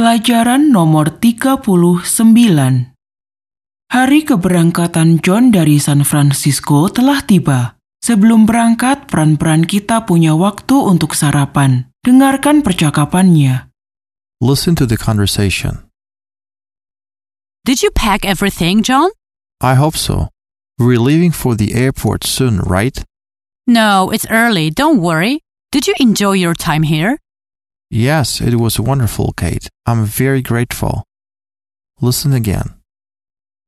Pelajaran nomor 39 Hari keberangkatan John dari San Francisco telah tiba. Sebelum berangkat, peran-peran kita punya waktu untuk sarapan. Dengarkan percakapannya. Listen to the conversation. Did you pack everything, John? I hope so. We're leaving for the airport soon, right? No, it's early. Don't worry. Did you enjoy your time here? Yes, it was wonderful, Kate. I'm very grateful. Listen again.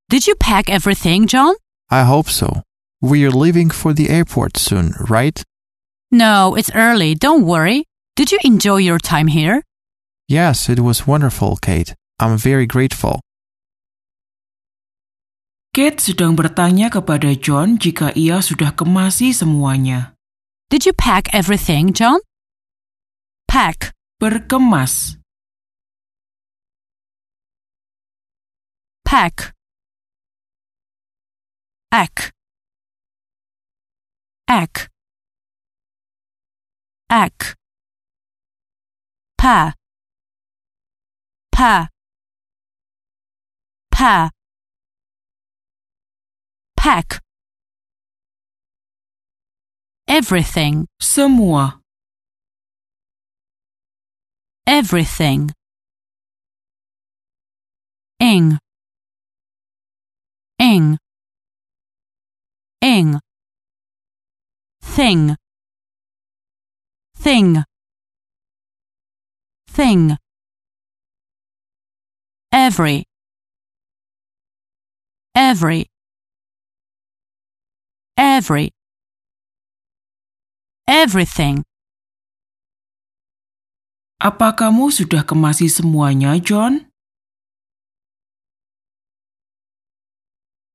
Did you pack everything, John? I hope so. We're leaving for the airport soon, right? No, it's early. Don't worry. Did you enjoy your time here? Yes, it was wonderful, Kate. I'm very grateful. Kate sedang bertanya kepada John jika ia sudah kemasi semuanya. Did you pack everything, John? Pack. Berkemas. Pack. Ack. Ack. Ack. Pa. Pa. Pa. Pack. Everything. Semua. Everything. Ing. Ing. Ing. Thing. Thing. Thing. Every. Every. Every. Everything. Apa kamu sudah kemasi semuanya, John?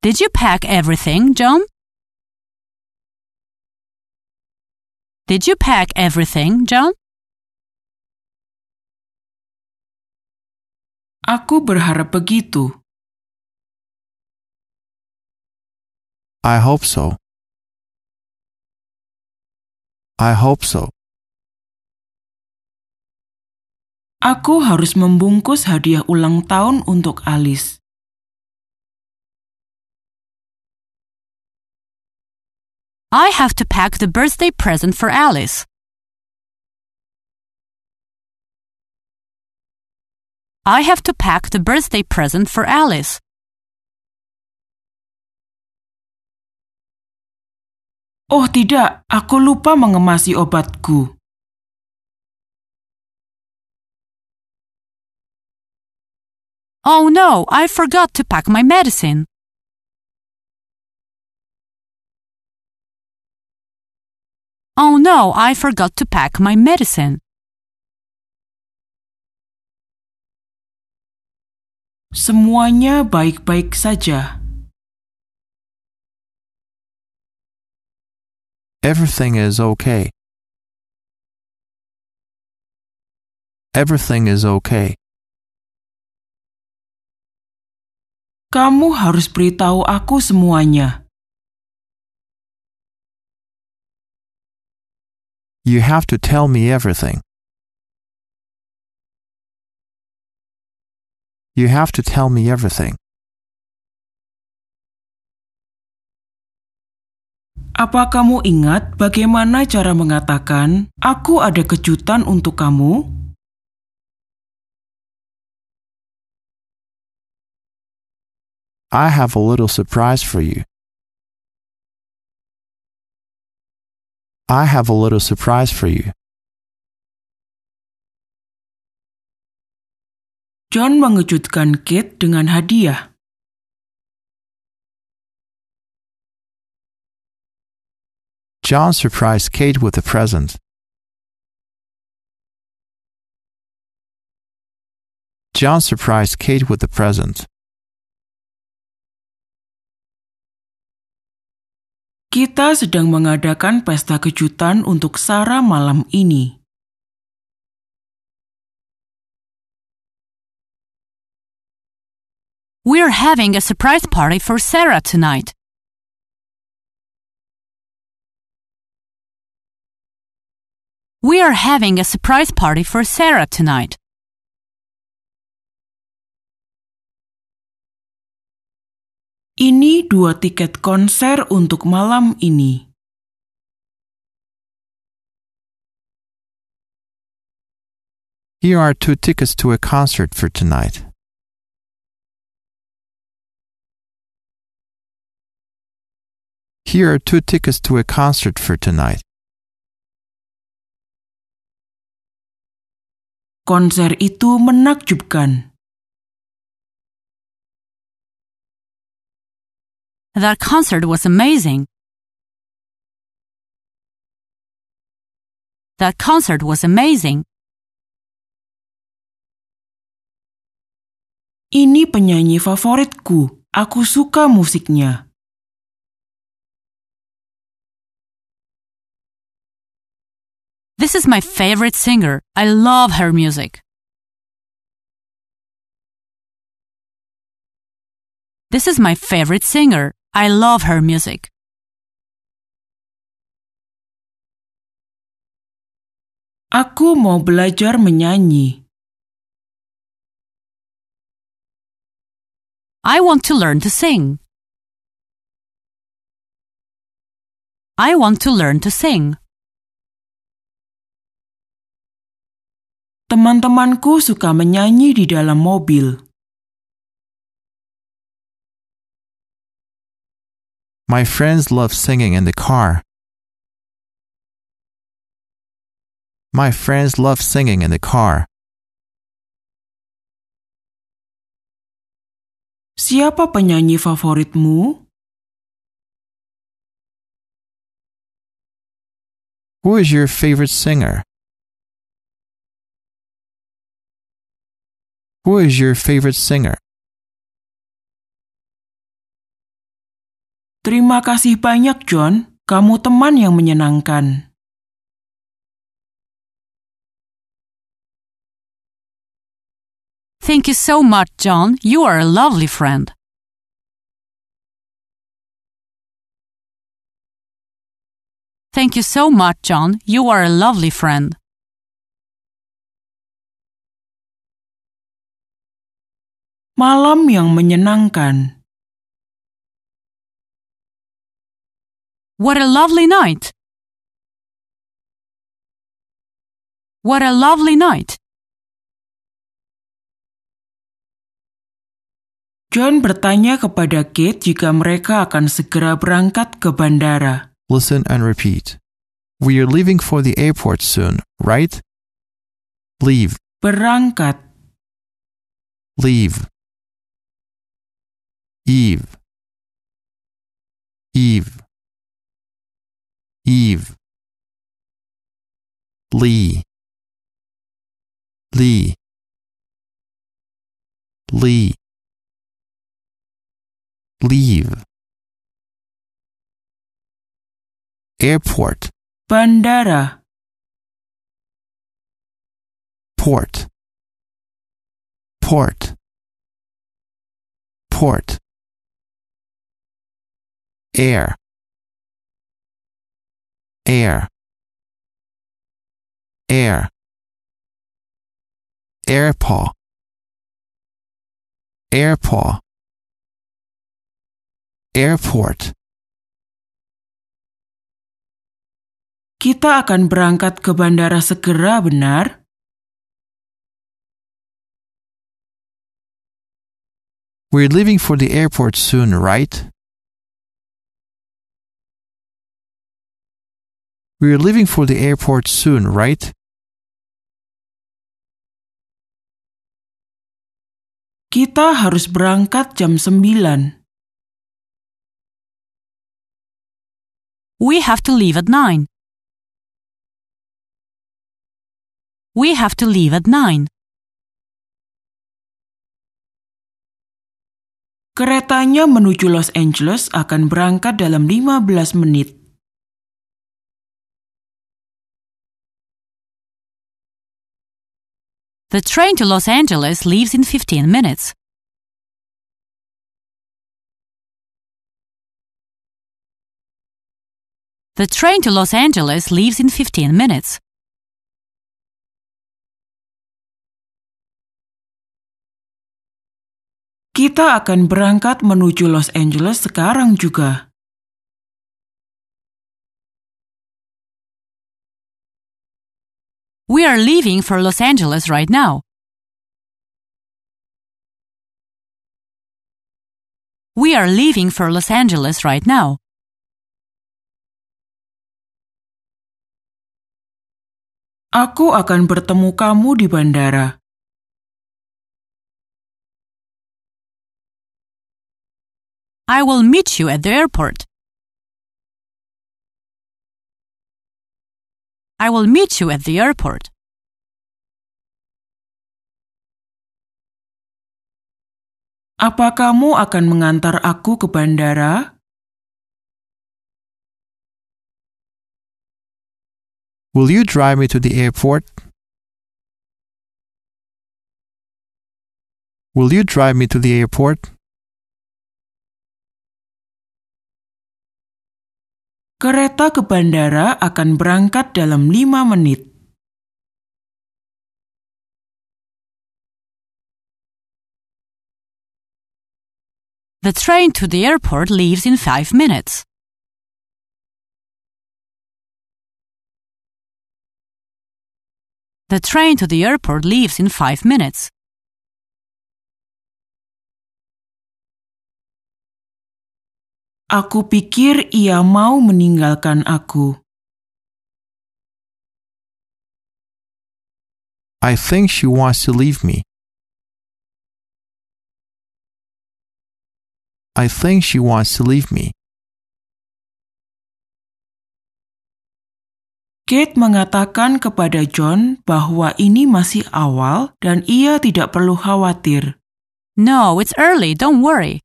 Did you pack everything, John? Did you pack everything, John? Aku berharap begitu. I hope so. I hope so. Aku harus membungkus hadiah ulang tahun untuk Alice. I have to pack the birthday present for Alice. I have to pack the birthday present for Alice. Oh tidak, aku lupa mengemasi obatku. Oh no, I forgot to pack my medicine. Oh no, I forgot to pack my medicine. Semuanya baik-baik saja. Everything is okay. Everything is okay. Kamu harus beritahu aku semuanya. You have to tell me everything. You have to tell me everything. Apa kamu ingat bagaimana cara mengatakan "aku ada kejutan untuk kamu"? I have a little surprise for you. I have a little surprise for you. John mengejutkan Kate dengan hadiah. John surprised Kate with a present. John surprised Kate with a present. Kita sedang mengadakan pesta kejutan untuk Sarah malam ini. We're having a surprise party for Sarah tonight. We are having a surprise party for Sarah tonight. Ini dua tiket konser untuk malam ini. Here are two tickets to a concert for tonight. Here are two tickets to a concert for tonight. Konser itu menakjubkan. That concert was amazing. That concert was amazing. Ini penyanyi favoritku. Aku suka musiknya. This is my favorite singer. I love her music. This is my favorite singer. I love her music. Aku mau belajar menyanyi. I want to learn to sing. I want to learn to sing. Teman-temanku suka menyanyi di dalam mobil. My friends love singing in the car. My friends love singing in the car. Siapa penyanyi favoritmu? Who is your favorite singer? Who is your favorite singer? Terima kasih banyak, John. Kamu teman yang menyenangkan. Thank you so much, John. You are a lovely friend. Thank you so much, John. You are a lovely friend. Malam yang menyenangkan. What a lovely night! What a lovely night! John bertanya kepada Kate jika mereka akan segera berangkat ke bandara. Listen and repeat. We are leaving for the airport soon, right? Leave, Berangkat. leave. Eve. Eve. Eve. Lee. Lee. Lee. Leave. Airport. Bandara. Port. Port. Port. Air. Air. Air. Airpaw. Airpaw. Airport. Kita akan berangkat ke bandara segera, benar? We're leaving for the airport soon, right? We're leaving for the airport soon, right? Kita harus berangkat jam 9. We have to leave at 9. We have to leave at 9. Keretanya menuju Los Angeles akan berangkat dalam 15 menit. The train to Los Angeles leaves in 15 minutes. The train to Los Angeles leaves in 15 minutes. Kita akan berangkat menuju Los Angeles sekarang juga. We are leaving for Los Angeles right now. We are leaving for Los Angeles right now. Aku akan bertemu kamu di bandara. I will meet you at the airport. I will meet you at the airport. Apa kamu akan mengantar aku ke bandara? Will you drive me to the airport? Will you drive me to the airport? Kereta ke bandara akan berangkat dalam lima menit. The train to the airport leaves in five minutes. The train to the airport leaves in five minutes. Aku pikir ia mau meninggalkan aku. I think she wants to leave me. I think she wants to leave me. Kate mengatakan kepada John bahwa ini masih awal dan ia tidak perlu khawatir. No, it's early, don't worry.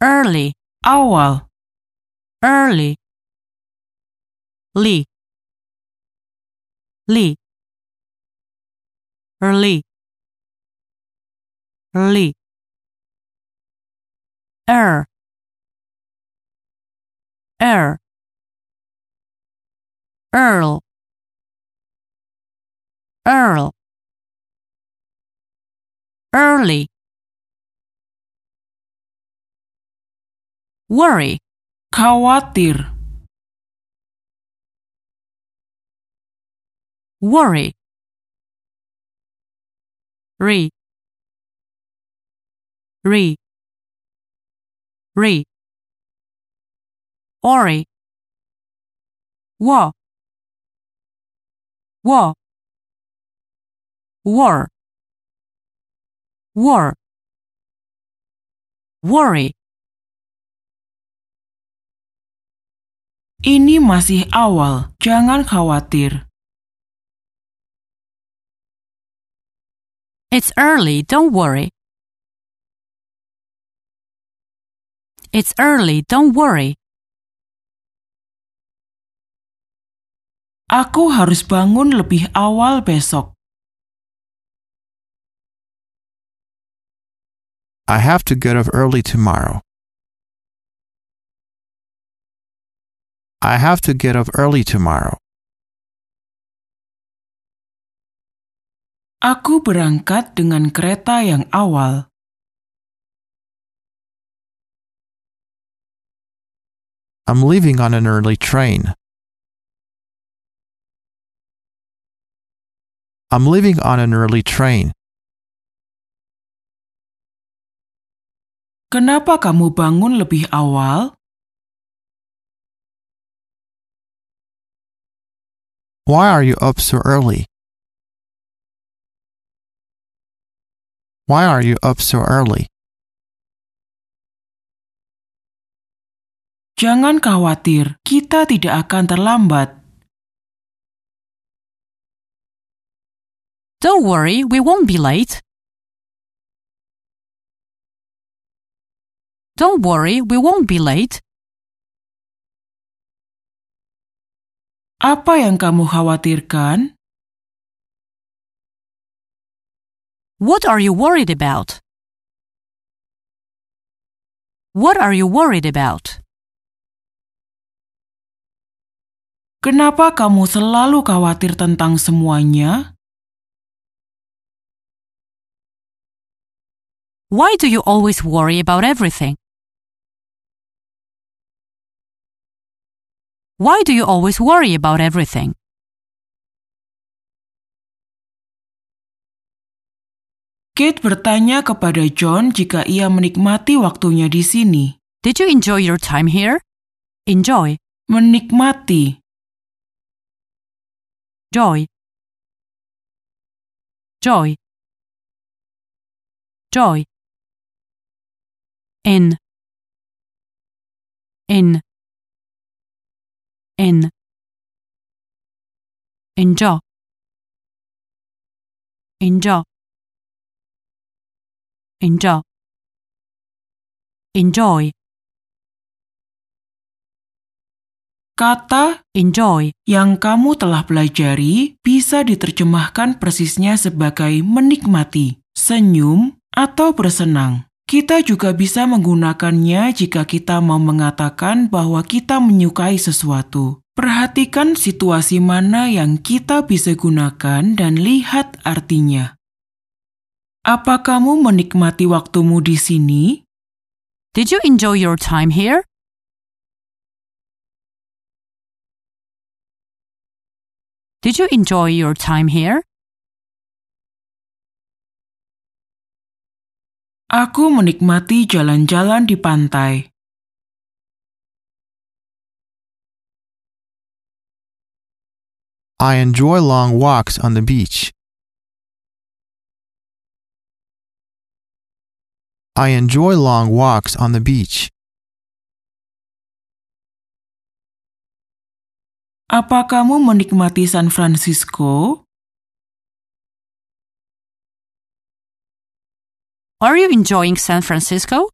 Early, Awal, early. Lee. Lee. Early. Early. Er. Er. Earl. Earl. Early. Worry. khawatir, Worry. Re. Re. Re. Ori. Wa. Wa. War. War. Worry. Ini masih awal, jangan khawatir. It's early, don't worry. It's early, don't worry. Aku harus bangun lebih awal besok. I have to get up early tomorrow. I have to get up early tomorrow. Aku berangkat dengan kereta yang awal. I'm leaving on an early train. I'm leaving on an early train. Kenapa kamu bangun lebih awal? Why are you up so early? Why are you up so early? Jangan khawatir, kita tidak akan terlambat. Don't worry, we won't be late. Don't worry, we won't be late. Apa yang kamu khawatirkan? What are you worried about? What are you worried about? Kenapa kamu selalu khawatir tentang semuanya? Why do you always worry about everything? Why do you always worry about everything? Kate bertanya kepada John jika ia menikmati waktunya di sini. Did you enjoy your time here? Enjoy, Menikmati, joy. Joy. Joy. In. In. In. Enjoy. Enjoy. Enjoy. Enjoy. kata Enjoy. yang kamu telah pelajari bisa diterjemahkan persisnya sebagai menikmati, senyum, atau bersenang. Kita juga bisa menggunakannya jika kita mau mengatakan bahwa kita menyukai sesuatu. Perhatikan situasi mana yang kita bisa gunakan dan lihat artinya. Apa kamu menikmati waktumu di sini? Did you enjoy your time here? Did you enjoy your time here? Aku menikmati jalan-jalan di pantai. I enjoy long walks on the beach. I enjoy long walks on the beach. Apa kamu menikmati San Francisco? Are you enjoying San Francisco?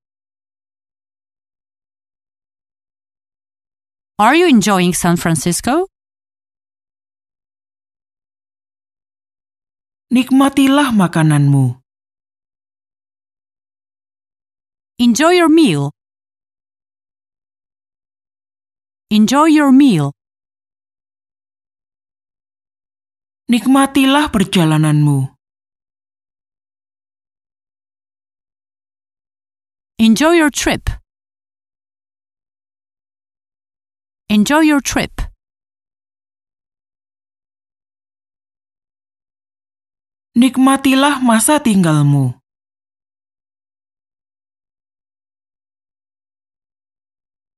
Are you enjoying San Francisco? Nikmatilah makananmu. Enjoy your meal. Enjoy your meal. Nikmatilah perjalananmu. Enjoy your trip. Enjoy your trip. Nikmatilah masa tinggalmu.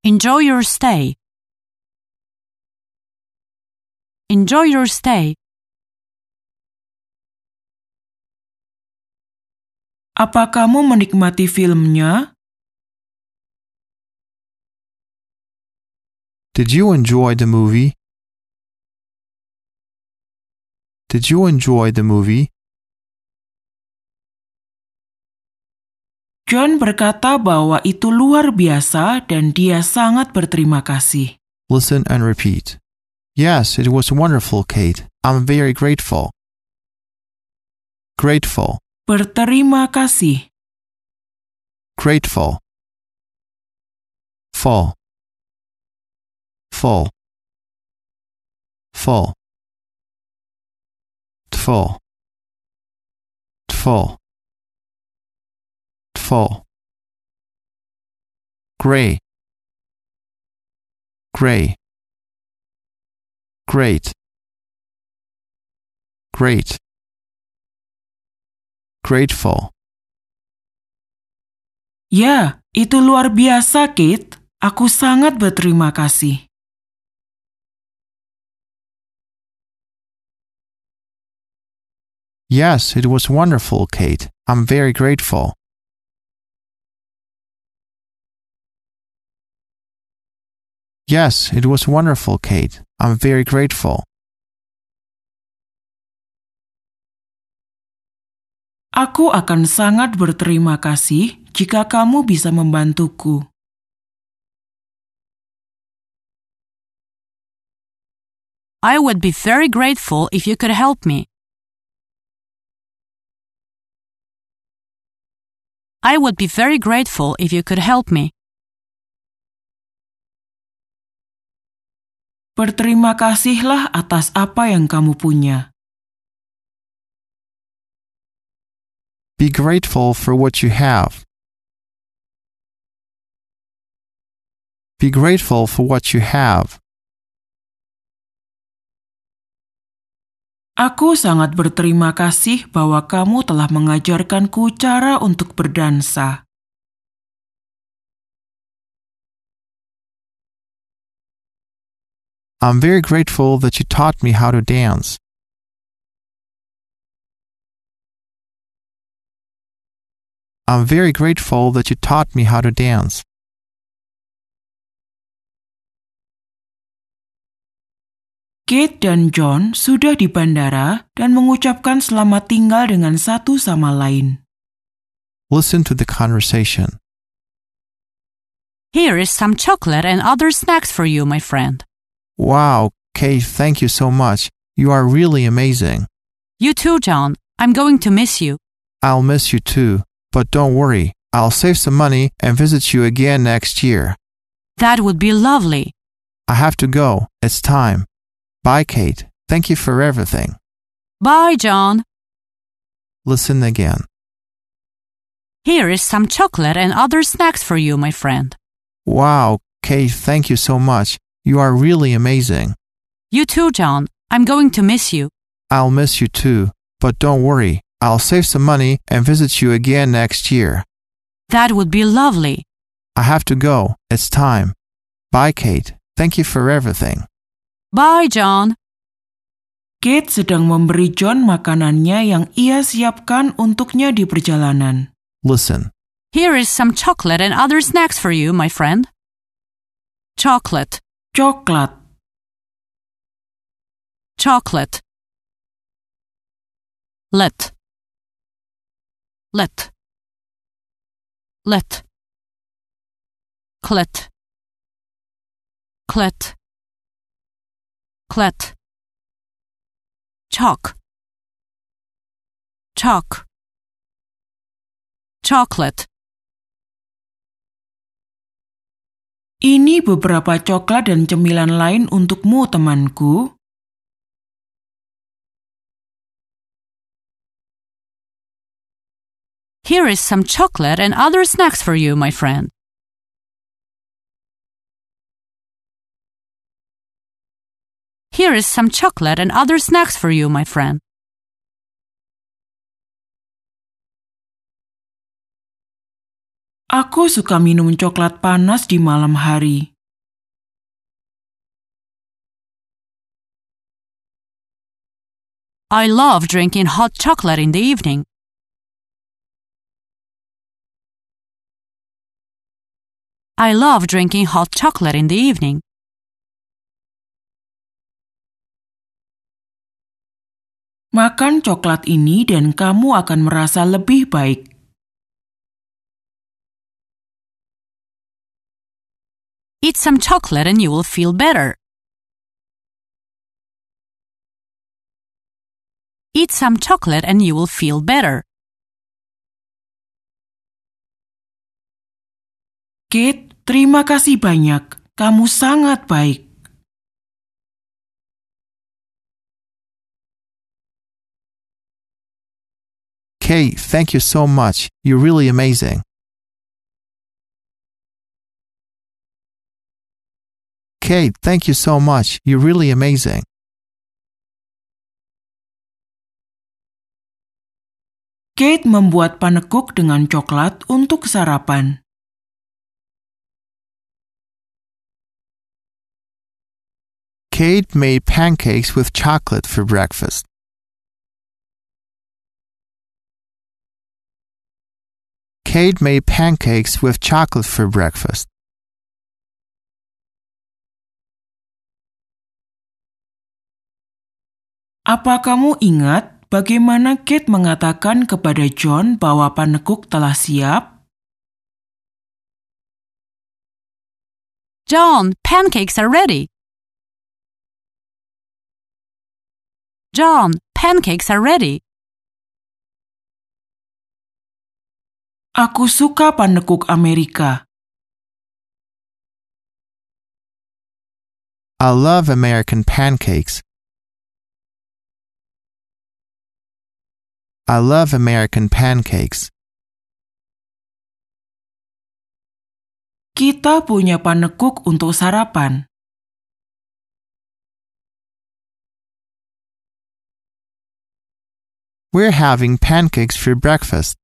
Enjoy your stay. Enjoy your stay. Apa kamu menikmati filmnya? Did you enjoy the movie? Did you enjoy the movie? John berkata bahwa itu luar biasa dan dia sangat berterima kasih. Listen and repeat. Yes, it was wonderful, Kate. I'm very grateful. Grateful, Berterima kasih. grateful. Full, full, full, full, full, full. Gray, gray, great, great, grateful. Ya, itu luar biasa, Kate. Aku sangat berterima kasih. Yes, it was wonderful, Kate. I'm very grateful. Yes, it was wonderful, Kate. I'm very grateful. Aku akan sangat berterima kasih jika kamu bisa membantuku. I would be very grateful if you could help me. I would be very grateful if you could help me. Berterima kasihlah atas apa yang kamu punya. Be grateful for what you have. Be grateful for what you have. Aku sangat berterima kasih bahwa kamu telah mengajarkanku cara untuk berdansa. I'm very grateful that you taught me how to dance. I'm very grateful that you taught me how to dance. Kate dan John sudah di bandara dan mengucapkan selamat tinggal dengan satu sama lain. Listen to the conversation. Here is some chocolate and other snacks for you, my friend. Wow, Kate, thank you so much. You are really amazing. You too, John. I'm going to miss you. I'll miss you too, but don't worry. I'll save some money and visit you again next year. That would be lovely. I have to go. It's time. Bye, Kate. Thank you for everything. Bye, John. Listen again. Here is some chocolate and other snacks for you, my friend. Wow, Kate, thank you so much. You are really amazing. You too, John. I'm going to miss you. I'll miss you too, but don't worry. I'll save some money and visit you again next year. That would be lovely. I have to go. It's time. Bye, Kate. Thank you for everything. Bye, John. Kate sedang memberi John makanannya yang ia siapkan untuknya di perjalanan. Listen. Here is some chocolate and other snacks for you, my friend. Chocolate, Coklat, chocolate. Let, let, let. Clet, clet, clet. Chalk, chalk. Chocolate. ini beberapa coklat dan cemilan lain untukmu temanku. Here is some chocolate and other snacks for you, my friend. Here is some chocolate and other snacks for you, my friend. Aku suka minum coklat panas di malam hari. I love drinking hot chocolate in the evening. I love drinking hot chocolate in the evening. Makan coklat ini dan kamu akan merasa lebih baik. Eat some chocolate and you will feel better. Eat some chocolate and you will feel better. Kate, terima kasih banyak. Kamu sangat baik. Kate, thank you so much. You're really amazing. Kate, thank you so much. You're really amazing. Kate membuat panekuk dengan coklat untuk sarapan. Kate made pancakes with chocolate for breakfast. Kate made pancakes with chocolate for breakfast. Apa kamu ingat bagaimana Kate mengatakan kepada John bahwa panekuk telah siap? John, pancakes are ready. John, pancakes are ready. Aku suka panekuk Amerika. I love American pancakes. I love American pancakes. Kita punya panekuk untuk sarapan. We're having pancakes for breakfast.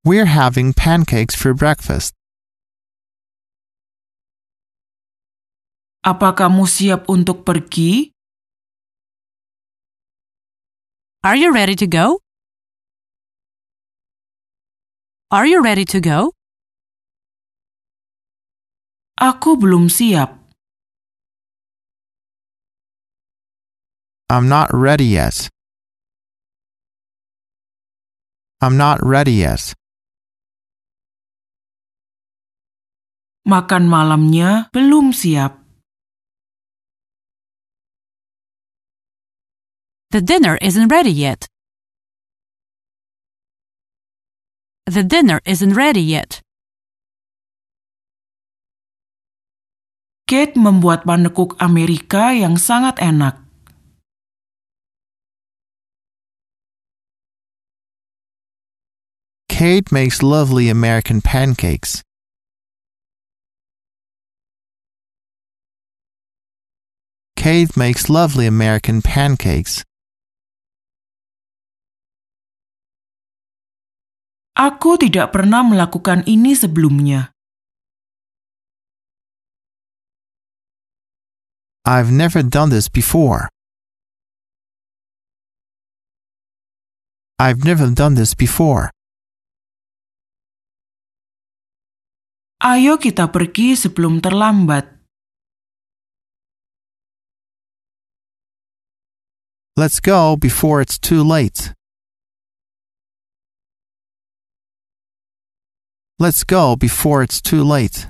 We're having pancakes for breakfast. Apa kamu siap untuk pergi? Are you ready to go? Are you ready to go? Aku belum siap. I'm not ready yet. I'm not ready yet. Makan malamnya belum siap. The dinner isn't ready yet. The dinner isn't ready yet. Kate membuat panekuk Amerika yang sangat enak. Kate makes lovely American pancakes. Kate makes lovely American pancakes. Aku tidak pernah melakukan ini sebelumnya. I've never done this before. I've never done this before. Ayo kita pergi sebelum terlambat. Let's go before it's too late. Let's go before it's too late.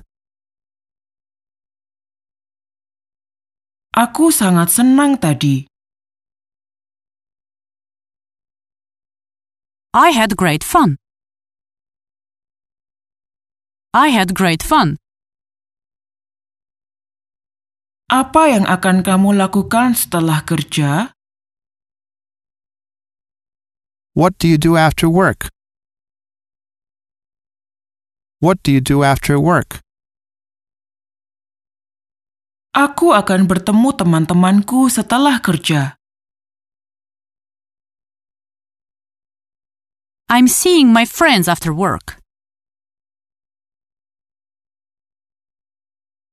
Aku sangat senang tadi. I had great fun. I had great fun. Apa yang akan kamu lakukan setelah kerja? What do you do after work? What do you do after work? Aku akan bertemu teman-temanku setelah kerja. I'm seeing my friends after work.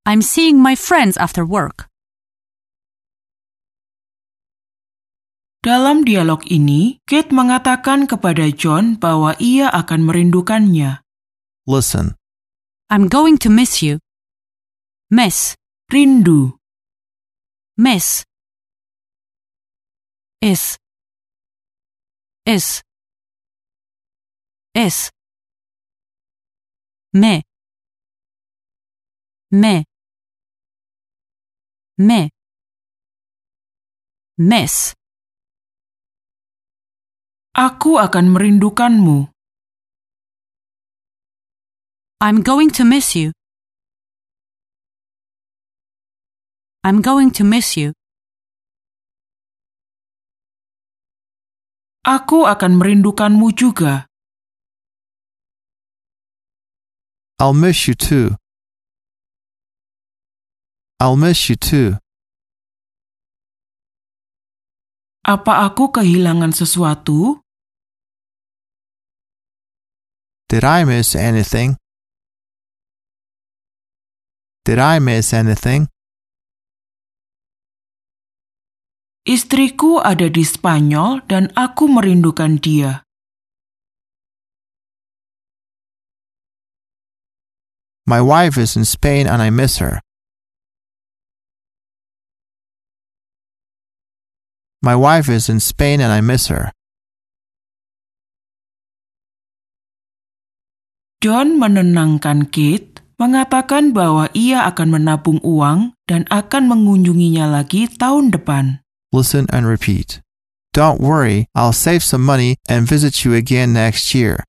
I'm seeing my friends after work. Dalam dialog ini, Kate mengatakan kepada John bahwa ia akan merindukannya. Listen. I'm going to miss you. Miss, Rindu, miss. Is. Is. Is. Me. Me. Me. Miss. aku akan merindukanmu. I'm going to miss you. I'm going to miss you. Aku akan merindukanmu juga. I'll miss you too. I'll miss you too. Apa aku kehilangan sesuatu? Did I miss anything? Did I miss anything? Istriku ada di Spanyol dan aku merindukan dia. My wife is in Spain and I miss her. My wife is in Spain and I miss her. John menenangkan Kate, mengatakan bahwa ia akan menabung uang dan akan mengunjunginya lagi tahun depan. Listen and repeat. Don't worry, I'll save some money and visit you again next year.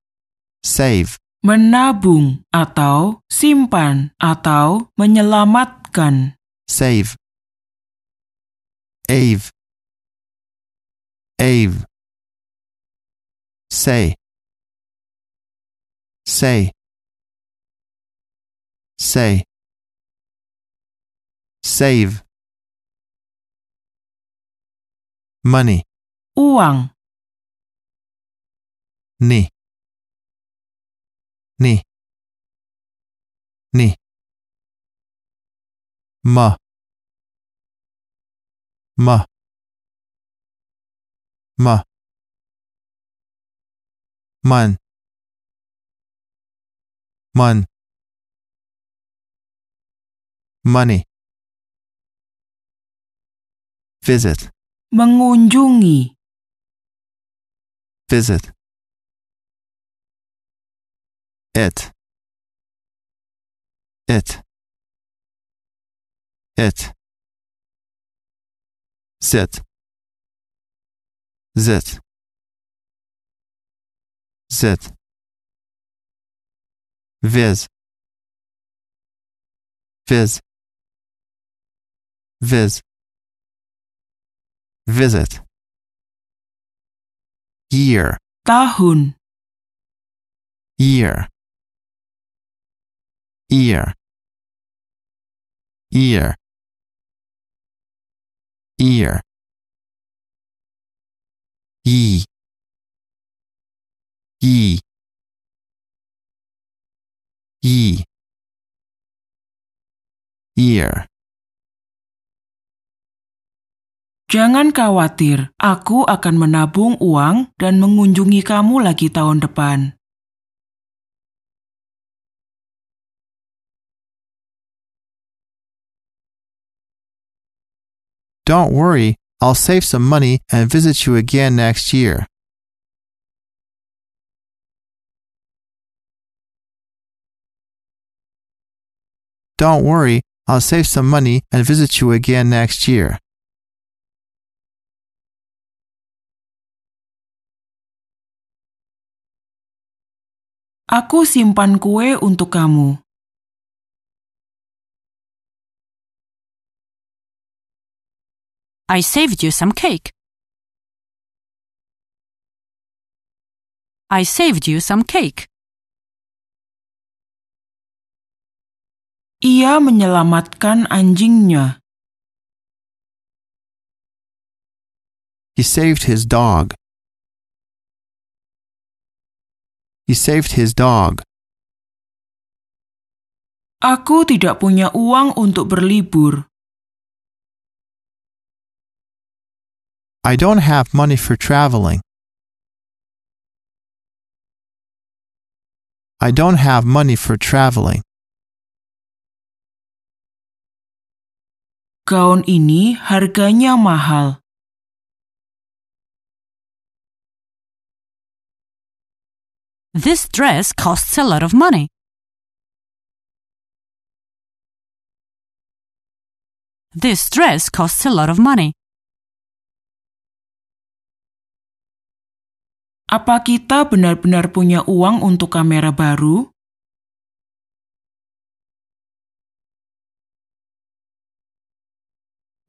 Save. Menabung atau simpan atau menyelamatkan. Save. Ave. Say. Say. Say. Save. Money. Uang. Ni. Ni. Ni. Ma. Ma. Ma. Man. Man. Money. Visit. Mengunjungi. Visit. It. It. It. Sit. Zit. Zit. Viz. Viz. Viz. Visit. Year. Tahun. Year. Ear. Ear. Ear. Ye. Ye. Ye. Ear. Jangan khawatir, aku akan menabung uang dan mengunjungi kamu lagi tahun depan. Don't worry, I'll save some money and visit you again next year. Don't worry, I'll save some money and visit you again next year. Aku simpan kue untuk kamu. I saved you some cake. I saved you some cake. Ia menyelamatkan anjingnya. He saved his dog. He saved his dog. Aku tidak punya uang untuk berlibur. I don't have money for traveling. I don't have money for traveling. Gaun ini harganya mahal. This dress costs a lot of money. This dress costs a lot of money. Apa kita benar-benar punya uang untuk kamera baru?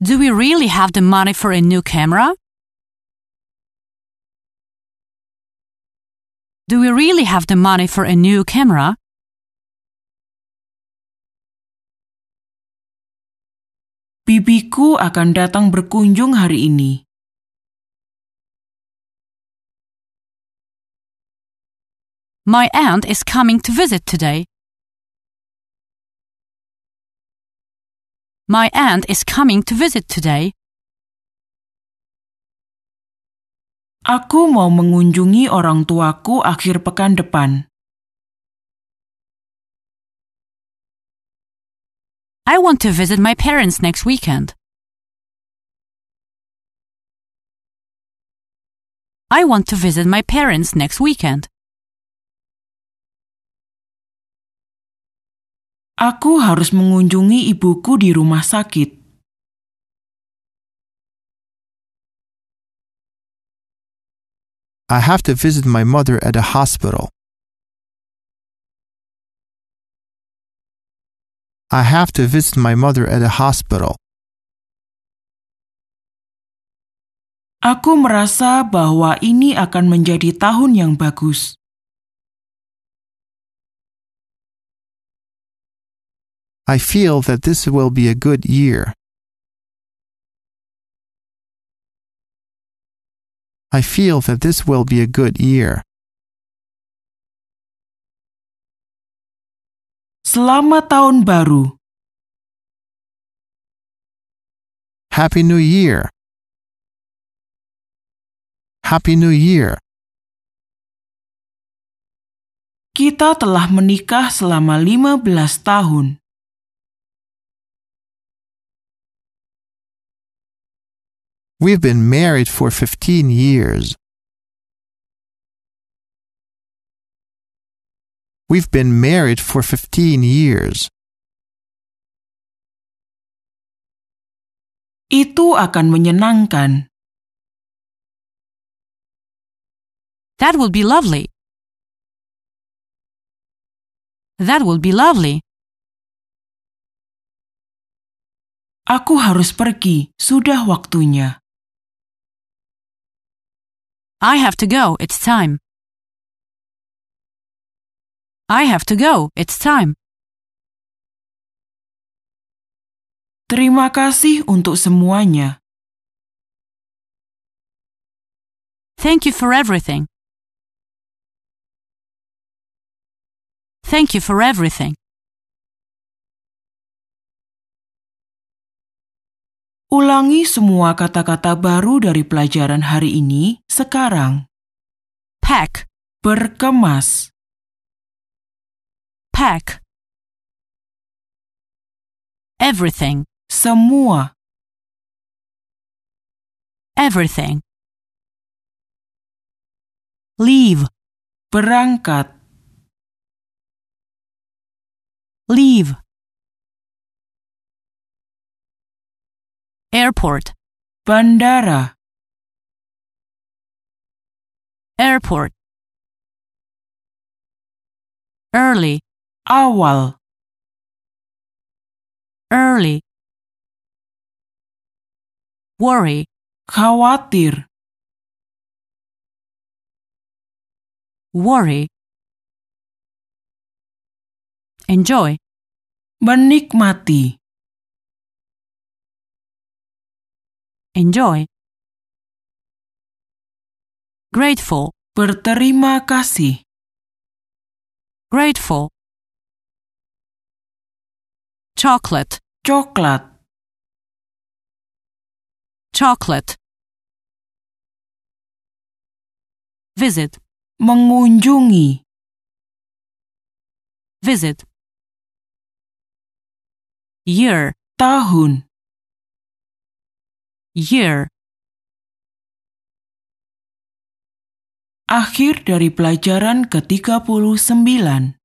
Do we really have the money for a new camera? Do we really have the money for a new camera? Bibiku akan datang berkunjung hari ini. My aunt is coming to visit today. My aunt is coming to visit today. Aku mau mengunjungi orang tuaku akhir pekan depan. I want to visit my parents next weekend. I want to visit my parents next weekend. Aku harus mengunjungi ibuku di rumah sakit. I have to visit my mother at a hospital. I have to visit my mother at a hospital. Aku merasa bahwa ini akan menjadi tahun yang bagus. I feel that this will be a good year. I feel that this will be a good year. Selamat tahun baru. Happy New Year. Happy New Year. Kita telah menikah selama 15 tahun. We've been married for 15 years. We've been married for 15 years. Itu akan menyenangkan. That will be lovely. That will be lovely. Aku harus pergi, sudah waktunya. I have to go, it's time. I have to go, it's time. Terima kasih untuk semuanya. Thank you for everything. Thank you for everything. Ulangi semua kata-kata baru dari pelajaran hari ini sekarang. Pack, Berkemas, pack. Everything, semua, everything. Leave, berangkat, leave. Airport, bandara, airport. Early, awal, early. Worry, khawatir, worry. Enjoy, menikmati, enjoy. Grateful, berterima kasih, grateful. Chocolate, coklat, chocolate. Visit, mengunjungi, visit. Year, tahun, year. akhir dari pelajaran ke-39.